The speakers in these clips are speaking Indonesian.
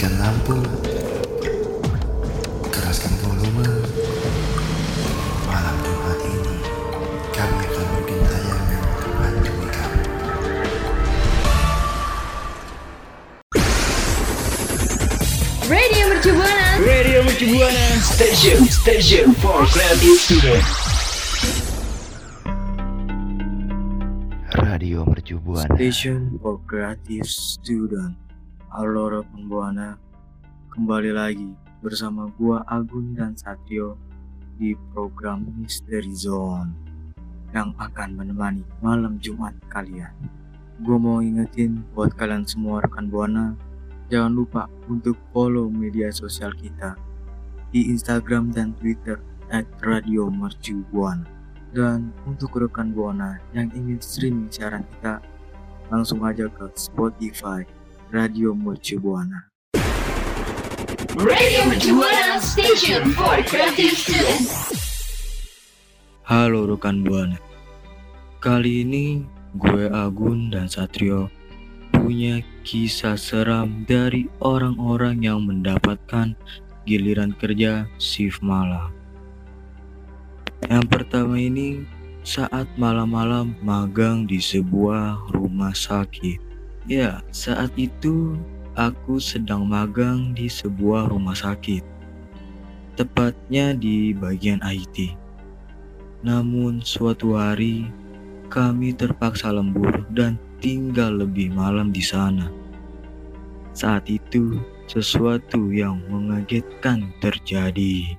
Matikan lampu. Keraskan volume. Malam Jumat ini, kami akan bikin tayangan terbantu kamu. Radio Mercu Buana. Radio Mercu Buana Station Station for Creative Student Radio Mercu Buana. Station for Creative Student Alora Pembuana Kembali lagi bersama gua Agun dan Satrio di program Mystery Zone yang akan menemani malam Jumat kalian. Gue mau ingetin buat kalian semua rekan Buana, jangan lupa untuk follow media sosial kita di Instagram dan Twitter at Radio Mercu Buana. Dan untuk rekan Buana yang ingin streaming siaran kita, langsung aja ke Spotify Radio Mercu Buana. Radio Mercu Buana Station for Creative Student. Halo rekan Buana. Kali ini gue Agun dan Satrio punya kisah seram dari orang-orang yang mendapatkan giliran kerja shift malam. Yang pertama ini saat malam-malam magang di sebuah rumah sakit. Ya, saat itu aku sedang magang di sebuah rumah sakit. Tepatnya di bagian IT. Namun suatu hari kami terpaksa lembur dan tinggal lebih malam di sana. Saat itu sesuatu yang mengagetkan terjadi.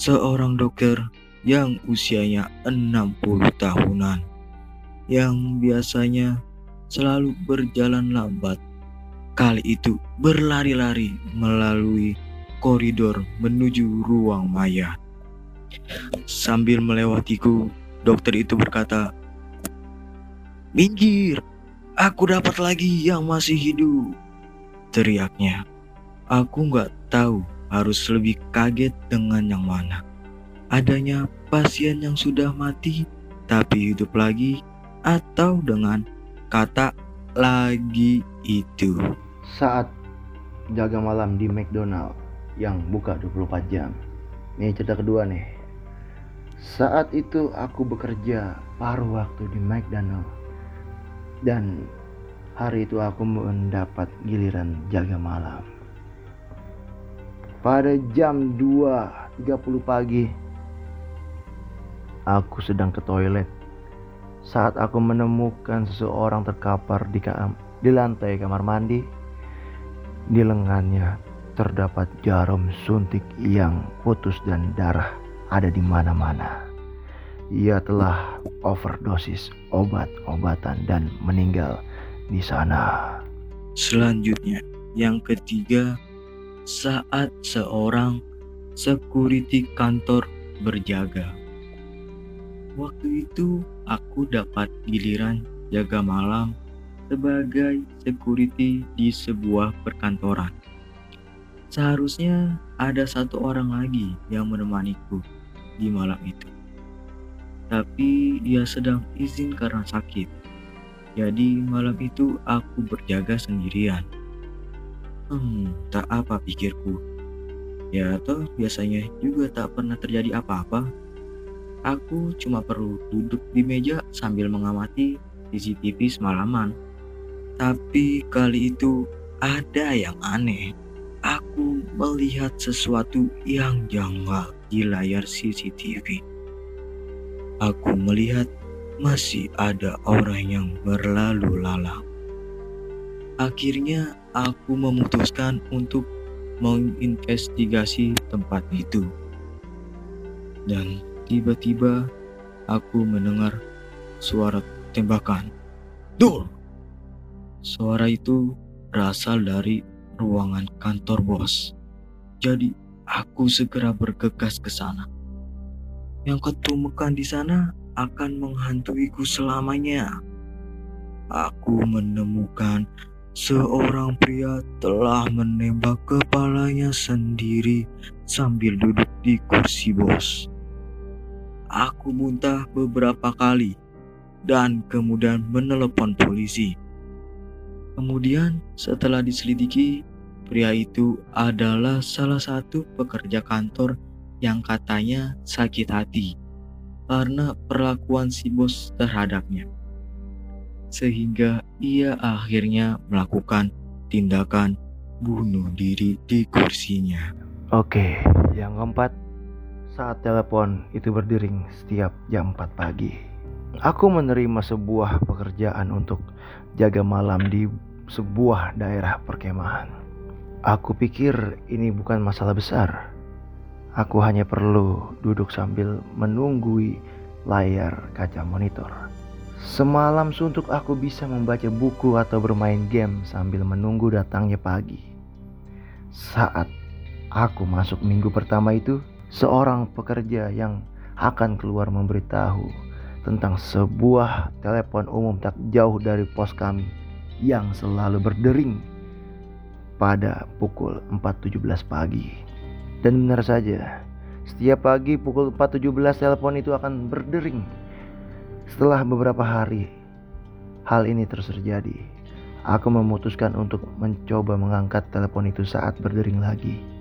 Seorang dokter yang usianya 60 tahunan yang biasanya selalu berjalan lambat kali itu berlari-lari melalui koridor menuju ruang mayat. Sambil melewatiku, dokter itu berkata, Minggir, aku dapat lagi yang masih hidup. Teriaknya. Aku nggak tahu harus lebih kaget dengan yang mana. Adanya pasien yang sudah mati tapi hidup lagi atau dengan kata lagi itu. saat jaga malam di McDonald yang buka 24 jam. Ini cerita kedua nih. Saat itu aku bekerja paruh waktu di McDonald. Dan hari itu aku mendapat giliran jaga malam. Pada jam 2.30 pagi aku sedang ke toilet saat aku menemukan seseorang terkapar di kam di lantai kamar mandi di lengannya terdapat jarum suntik yang putus dan darah ada di mana-mana. Ia telah overdosis obat-obatan dan meninggal di sana. Selanjutnya, yang ketiga, saat seorang security kantor berjaga. Waktu itu aku dapat giliran jaga malam sebagai security di sebuah perkantoran. Seharusnya ada satu orang lagi yang menemaniku di malam itu. Tapi ia sedang izin karena sakit. Jadi malam itu aku berjaga sendirian. Hmm, tak apa pikirku. Ya toh biasanya juga tak pernah terjadi apa-apa. Aku cuma perlu duduk di meja sambil mengamati CCTV semalaman. Tapi kali itu ada yang aneh. Aku melihat sesuatu yang janggal di layar CCTV. Aku melihat masih ada orang yang berlalu lalang. Akhirnya aku memutuskan untuk menginvestigasi tempat itu. Dan tiba-tiba aku mendengar suara tembakan. Dul! Suara itu berasal dari ruangan kantor bos. Jadi aku segera bergegas ke sana. Yang ketumekan di sana akan menghantuiku selamanya. Aku menemukan seorang pria telah menembak kepalanya sendiri sambil duduk di kursi bos. Aku muntah beberapa kali dan kemudian menelepon polisi. Kemudian setelah diselidiki, pria itu adalah salah satu pekerja kantor yang katanya sakit hati karena perlakuan si bos terhadapnya. Sehingga ia akhirnya melakukan tindakan bunuh diri di kursinya. Oke, yang keempat, saat telepon itu berdering setiap jam 4 pagi. Aku menerima sebuah pekerjaan untuk jaga malam di sebuah daerah perkemahan. Aku pikir ini bukan masalah besar. Aku hanya perlu duduk sambil menunggui layar kaca monitor. Semalam suntuk aku bisa membaca buku atau bermain game sambil menunggu datangnya pagi. Saat aku masuk minggu pertama itu, seorang pekerja yang akan keluar memberitahu tentang sebuah telepon umum tak jauh dari pos kami yang selalu berdering pada pukul 4.17 pagi. Dan benar saja, setiap pagi pukul 4.17 telepon itu akan berdering. Setelah beberapa hari, hal ini terus terjadi. Aku memutuskan untuk mencoba mengangkat telepon itu saat berdering lagi.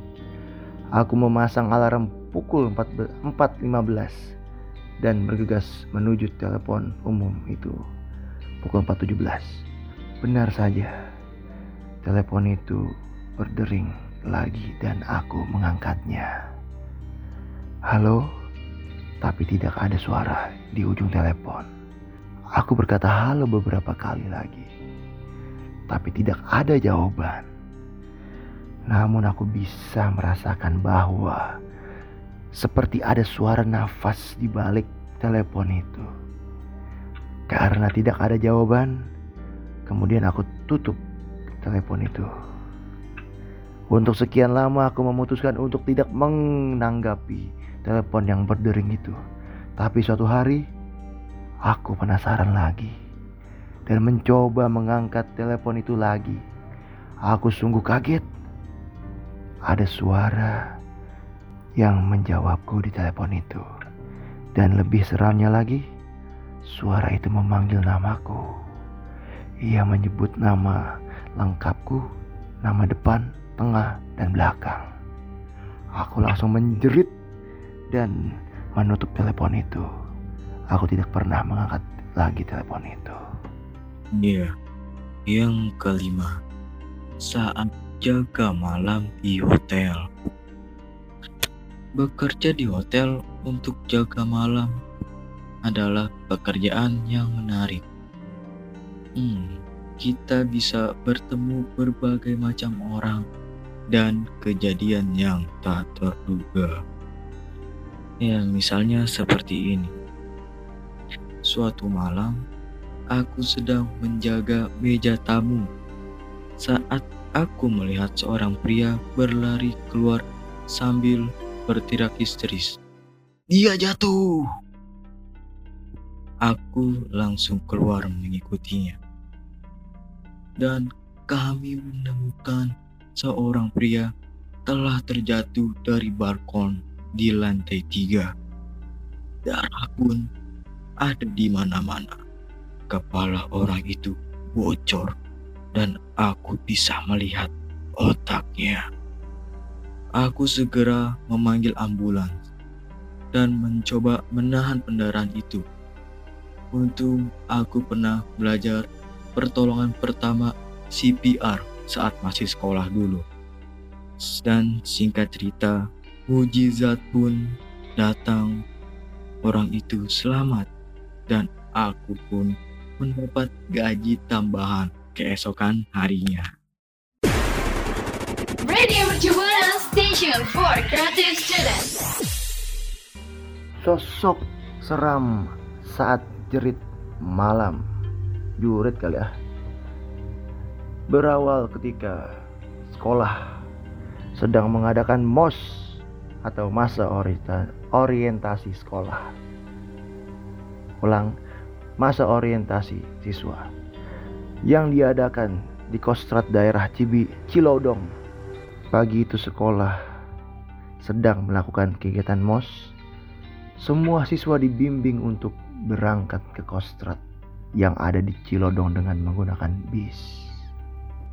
Aku memasang alarm pukul 4.15 dan bergegas menuju telepon umum itu pukul 4.17. Benar saja, telepon itu berdering lagi dan aku mengangkatnya. Halo, tapi tidak ada suara di ujung telepon. Aku berkata halo beberapa kali lagi, tapi tidak ada jawaban. Namun aku bisa merasakan bahwa seperti ada suara nafas di balik telepon itu. Karena tidak ada jawaban, kemudian aku tutup telepon itu. Untuk sekian lama aku memutuskan untuk tidak menanggapi telepon yang berdering itu. Tapi suatu hari aku penasaran lagi dan mencoba mengangkat telepon itu lagi. Aku sungguh kaget. Ada suara yang menjawabku di telepon itu. Dan lebih seramnya lagi, suara itu memanggil namaku. Ia menyebut nama lengkapku, nama depan, tengah, dan belakang. Aku langsung menjerit dan menutup telepon itu. Aku tidak pernah mengangkat lagi telepon itu. Iya, yang kelima, saat jaga malam di hotel. Bekerja di hotel untuk jaga malam adalah pekerjaan yang menarik. Hmm, kita bisa bertemu berbagai macam orang dan kejadian yang tak terduga. Ya, misalnya seperti ini. Suatu malam, aku sedang menjaga meja tamu saat aku melihat seorang pria berlari keluar sambil berteriak histeris. Dia jatuh! Aku langsung keluar mengikutinya dan kami menemukan seorang pria telah terjatuh dari balkon di lantai tiga. Darah pun ada di mana-mana. Kepala orang itu bocor dan aku bisa melihat otaknya. Aku segera memanggil ambulans dan mencoba menahan pendarahan itu. Untung aku pernah belajar pertolongan pertama CPR saat masih sekolah dulu. Dan singkat cerita, mujizat pun datang. Orang itu selamat dan aku pun mendapat gaji tambahan keesokan harinya. Radio Mercubuana Station for Creative Students. Sosok seram saat jerit malam. Jurit kali ya. Berawal ketika sekolah sedang mengadakan MOS atau masa orienta- orientasi sekolah. Ulang, masa orientasi siswa yang diadakan di Kostrat daerah Cibi, Cilodong. Pagi itu sekolah sedang melakukan kegiatan MOS. Semua siswa dibimbing untuk berangkat ke Kostrat yang ada di Cilodong dengan menggunakan bis.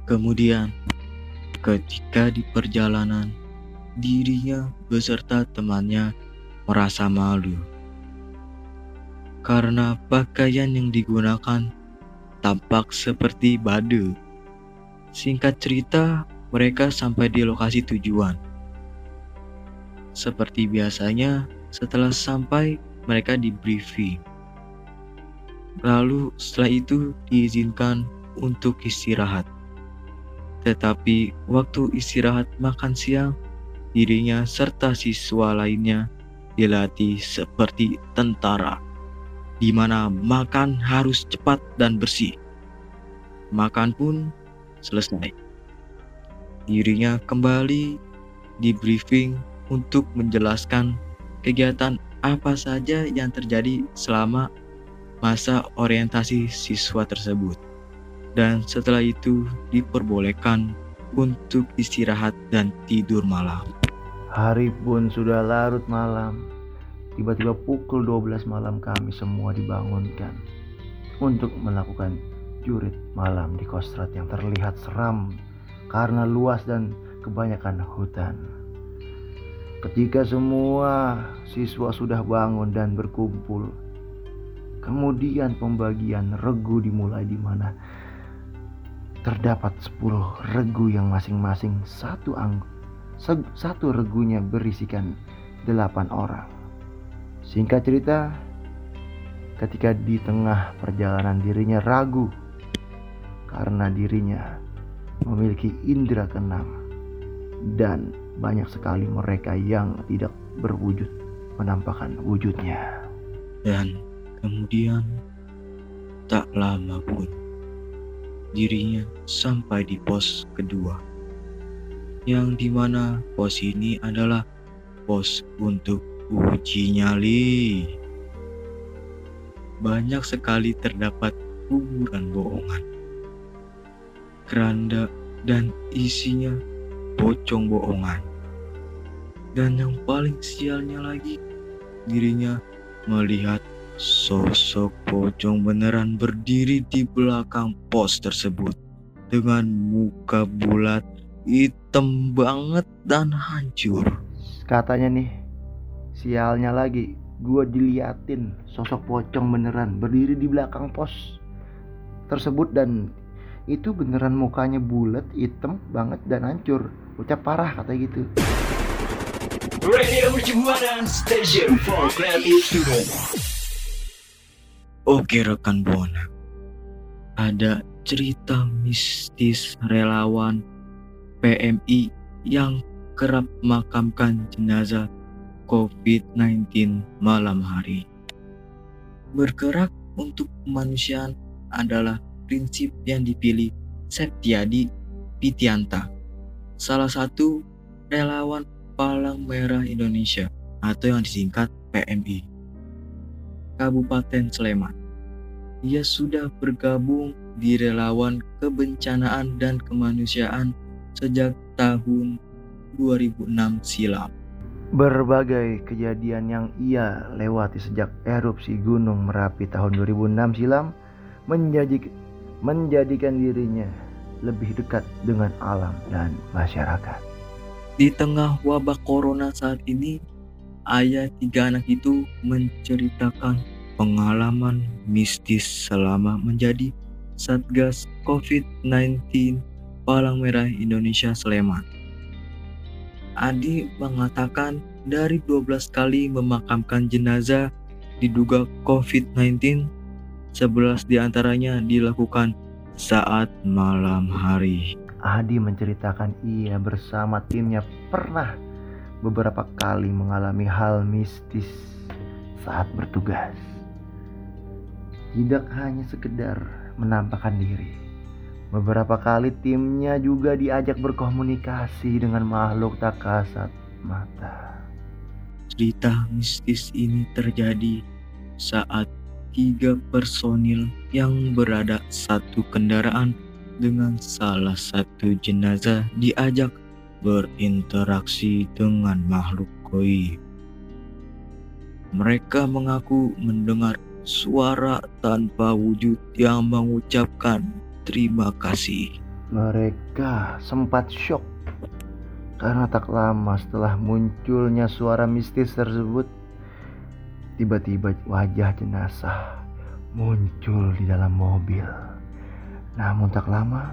Kemudian, Ketika di perjalanan, dirinya beserta temannya merasa malu karena pakaian yang digunakan tampak seperti bade. Singkat cerita, mereka sampai di lokasi tujuan. Seperti biasanya, setelah sampai, mereka di briefing. Lalu setelah itu diizinkan untuk istirahat. Tetapi waktu istirahat makan siang, dirinya serta siswa lainnya dilatih seperti tentara, di mana makan harus cepat dan bersih. Makan pun selesai. Dirinya kembali di briefing untuk menjelaskan kegiatan apa saja yang terjadi selama masa orientasi siswa tersebut. Dan setelah itu diperbolehkan untuk istirahat dan tidur malam. Hari pun sudah larut malam. Tiba-tiba pukul 12 malam kami semua dibangunkan untuk melakukan jurit malam di Kostrad yang terlihat seram karena luas dan kebanyakan hutan. Ketika semua siswa sudah bangun dan berkumpul, kemudian pembagian regu dimulai di mana terdapat 10 regu yang masing-masing satu satu regunya berisikan delapan orang. Singkat cerita, ketika di tengah perjalanan dirinya ragu karena dirinya memiliki indera keenam dan banyak sekali mereka yang tidak berwujud menampakkan wujudnya. Dan kemudian tak lama pun dirinya sampai di pos kedua yang di mana pos ini adalah pos untuk uji nyali. Banyak sekali terdapat kuburan bohongan, keranda dan isinya pocong bohongan. Dan yang paling sialnya lagi, dirinya melihat sosok pocong beneran berdiri di belakang pos tersebut dengan muka bulat hitam banget dan hancur. Katanya nih, sialnya lagi, gue diliatin sosok pocong beneran berdiri di belakang pos tersebut dan itu beneran mukanya bulat, hitam banget dan hancur. Ucap parah kata gitu. Radio Mercubuana Station for Creative Student. Oke rekan Buana, ada cerita mistis relawan PMI yang kerap makamkan jenazah COVID-19 malam hari. Bergerak untuk kemanusiaan adalah prinsip yang dipilih Septiadi Pitianta, salah satu relawan Palang Merah Indonesia atau yang disingkat PMI. Kabupaten Sleman. Ia sudah bergabung di relawan kebencanaan dan kemanusiaan sejak tahun 2006 silam. Berbagai kejadian yang ia lewati sejak erupsi Gunung Merapi tahun 2006 silam menjadi, menjadikan dirinya lebih dekat dengan alam dan masyarakat. Di tengah wabah corona saat ini, ayah tiga anak itu menceritakan pengalaman mistis selama menjadi Satgas COVID-19 Palang Merah Indonesia Sleman. Adi mengatakan dari 12 kali memakamkan jenazah diduga COVID-19, 11 di antaranya dilakukan saat malam hari. Adi menceritakan ia bersama timnya pernah beberapa kali mengalami hal mistis saat bertugas. Tidak hanya sekedar menampakkan diri. Beberapa kali timnya juga diajak berkomunikasi dengan makhluk tak kasat mata. Cerita mistis ini terjadi saat tiga personil yang berada satu kendaraan dengan salah satu jenazah diajak berinteraksi dengan makhluk goib. Mereka mengaku mendengar suara tanpa wujud yang mengucapkan terima kasih. Mereka sempat shock karena tak lama setelah munculnya suara mistis tersebut, tiba-tiba wajah jenazah muncul di dalam mobil. Namun tak lama,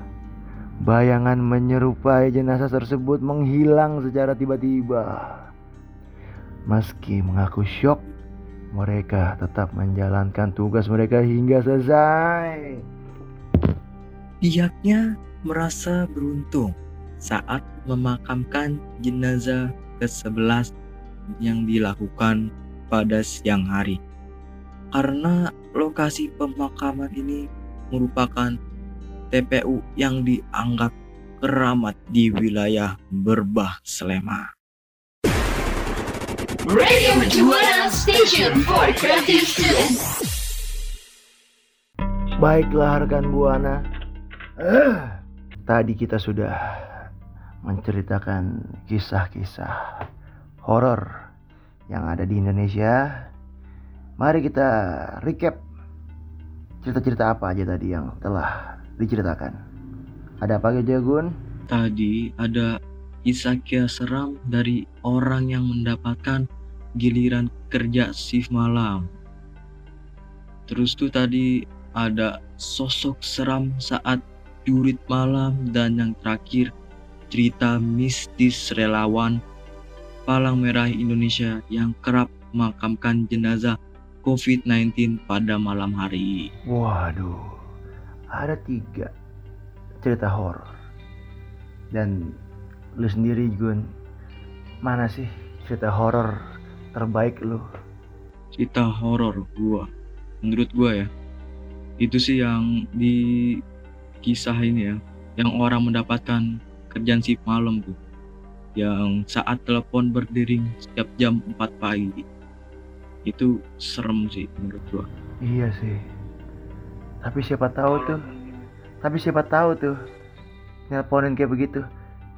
bayangan menyerupai jenazah tersebut menghilang secara tiba-tiba. Meski mengaku syok, mereka tetap menjalankan tugas mereka hingga selesai. Pihaknya merasa beruntung saat memakamkan jenazah ke-11 yang dilakukan pada siang hari. Karena lokasi pemakaman ini merupakan TPU yang dianggap keramat di wilayah Berbah Sleman. Radio Mercubuana Station for Creative Students. Baiklah rekan Buana. Tadi kita sudah menceritakan kisah-kisah horor yang ada di Indonesia. Mari kita recap cerita-cerita apa aja tadi yang telah diceritakan. Ada apa aja Gun? Tadi ada kisah-kisah seram dari orang yang mendapatkan giliran kerja shift malam. Terus tuh tadi ada sosok seram saat jurit malam dan yang terakhir cerita mistis relawan Palang Merah Indonesia yang kerap memakamkan jenazah COVID-19 pada malam hari. Waduh, ada tiga cerita horor. Dan lu sendiri Gun, mana sih cerita horor terbaik lu? Cerita horor gua, menurut gua ya, itu sih yang di kisah ini ya, yang orang mendapatkan kerjaan shift malam tuh, yang saat telepon berdering setiap jam 4 pagi. Itu serem sih menurut gua. Iya sih. Tapi siapa tahu tuh. Tapi siapa tahu tuh. Nelponin kayak begitu.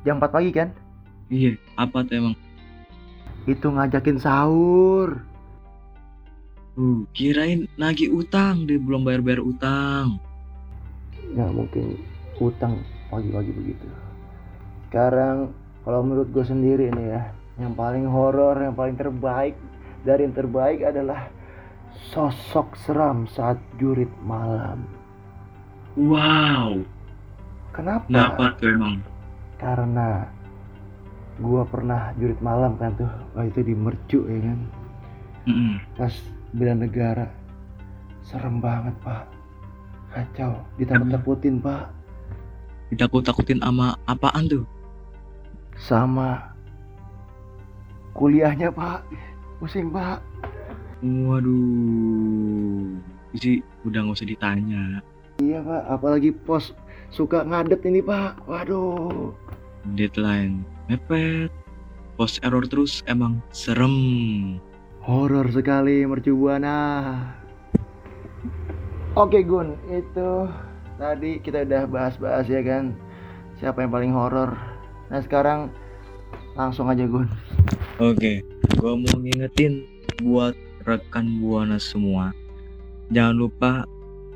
Jam 4 pagi kan? Iya, apa tuh emang? Itu ngajakin sahur. Uh, kirain nagih utang, dia belum bayar-bayar utang. Nggak mungkin utang pagi-pagi begitu. Sekarang kalau menurut gue sendiri nih ya, yang paling horor, yang paling terbaik dari yang terbaik adalah sosok seram saat jurit malam. Wow, Kenapa? kenapa tuh emang? Karena gua pernah jurit malam kan tuh, waktu itu di Mercu ya kan, Mm-mm. pas bela negara. Serem banget pak, kacau, ditakut-takutin pak, Ditakut-takutin sama apaan tuh? sama kuliahnya pak, pusing pak. Waduh, sih udah nggak usah ditanya. Iya pak, apalagi pos suka ngadet ini pak, waduh. Deadline mepet, post error terus emang serem. Horor sekali mercubuana. Oke Gun, itu tadi kita udah bahas-bahas ya kan siapa yang paling horor. Nah sekarang langsung aja Gun. Oke, gua mau ngingetin buat rekan buana semua. Jangan lupa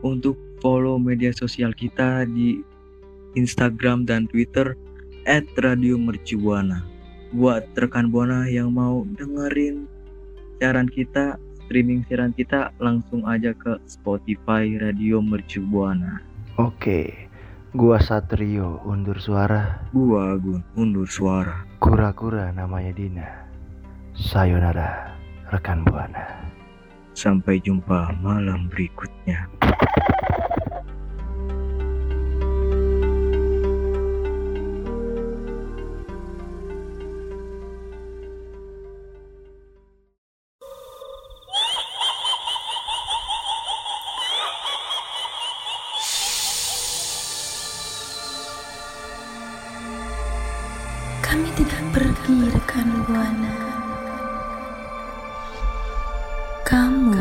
untuk follow media sosial kita di Instagram dan Twitter @radiomercubuana. Buat rekan buana yang mau dengerin siaran kita, streaming siaran kita langsung aja ke Spotify Radio Mercubuana. Oke, gua Satrio undur suara. Gua Agun undur suara. Kura-kura namanya Dina. Sayonara rekan buana. Sampai jumpa malam berikutnya. Kami tidak pergi rekan buana. Kamu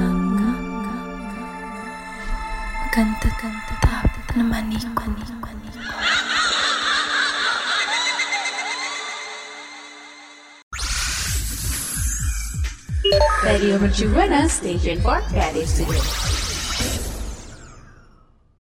akan tetap menemaniku. Radio Mercubuana Station for Creative Students.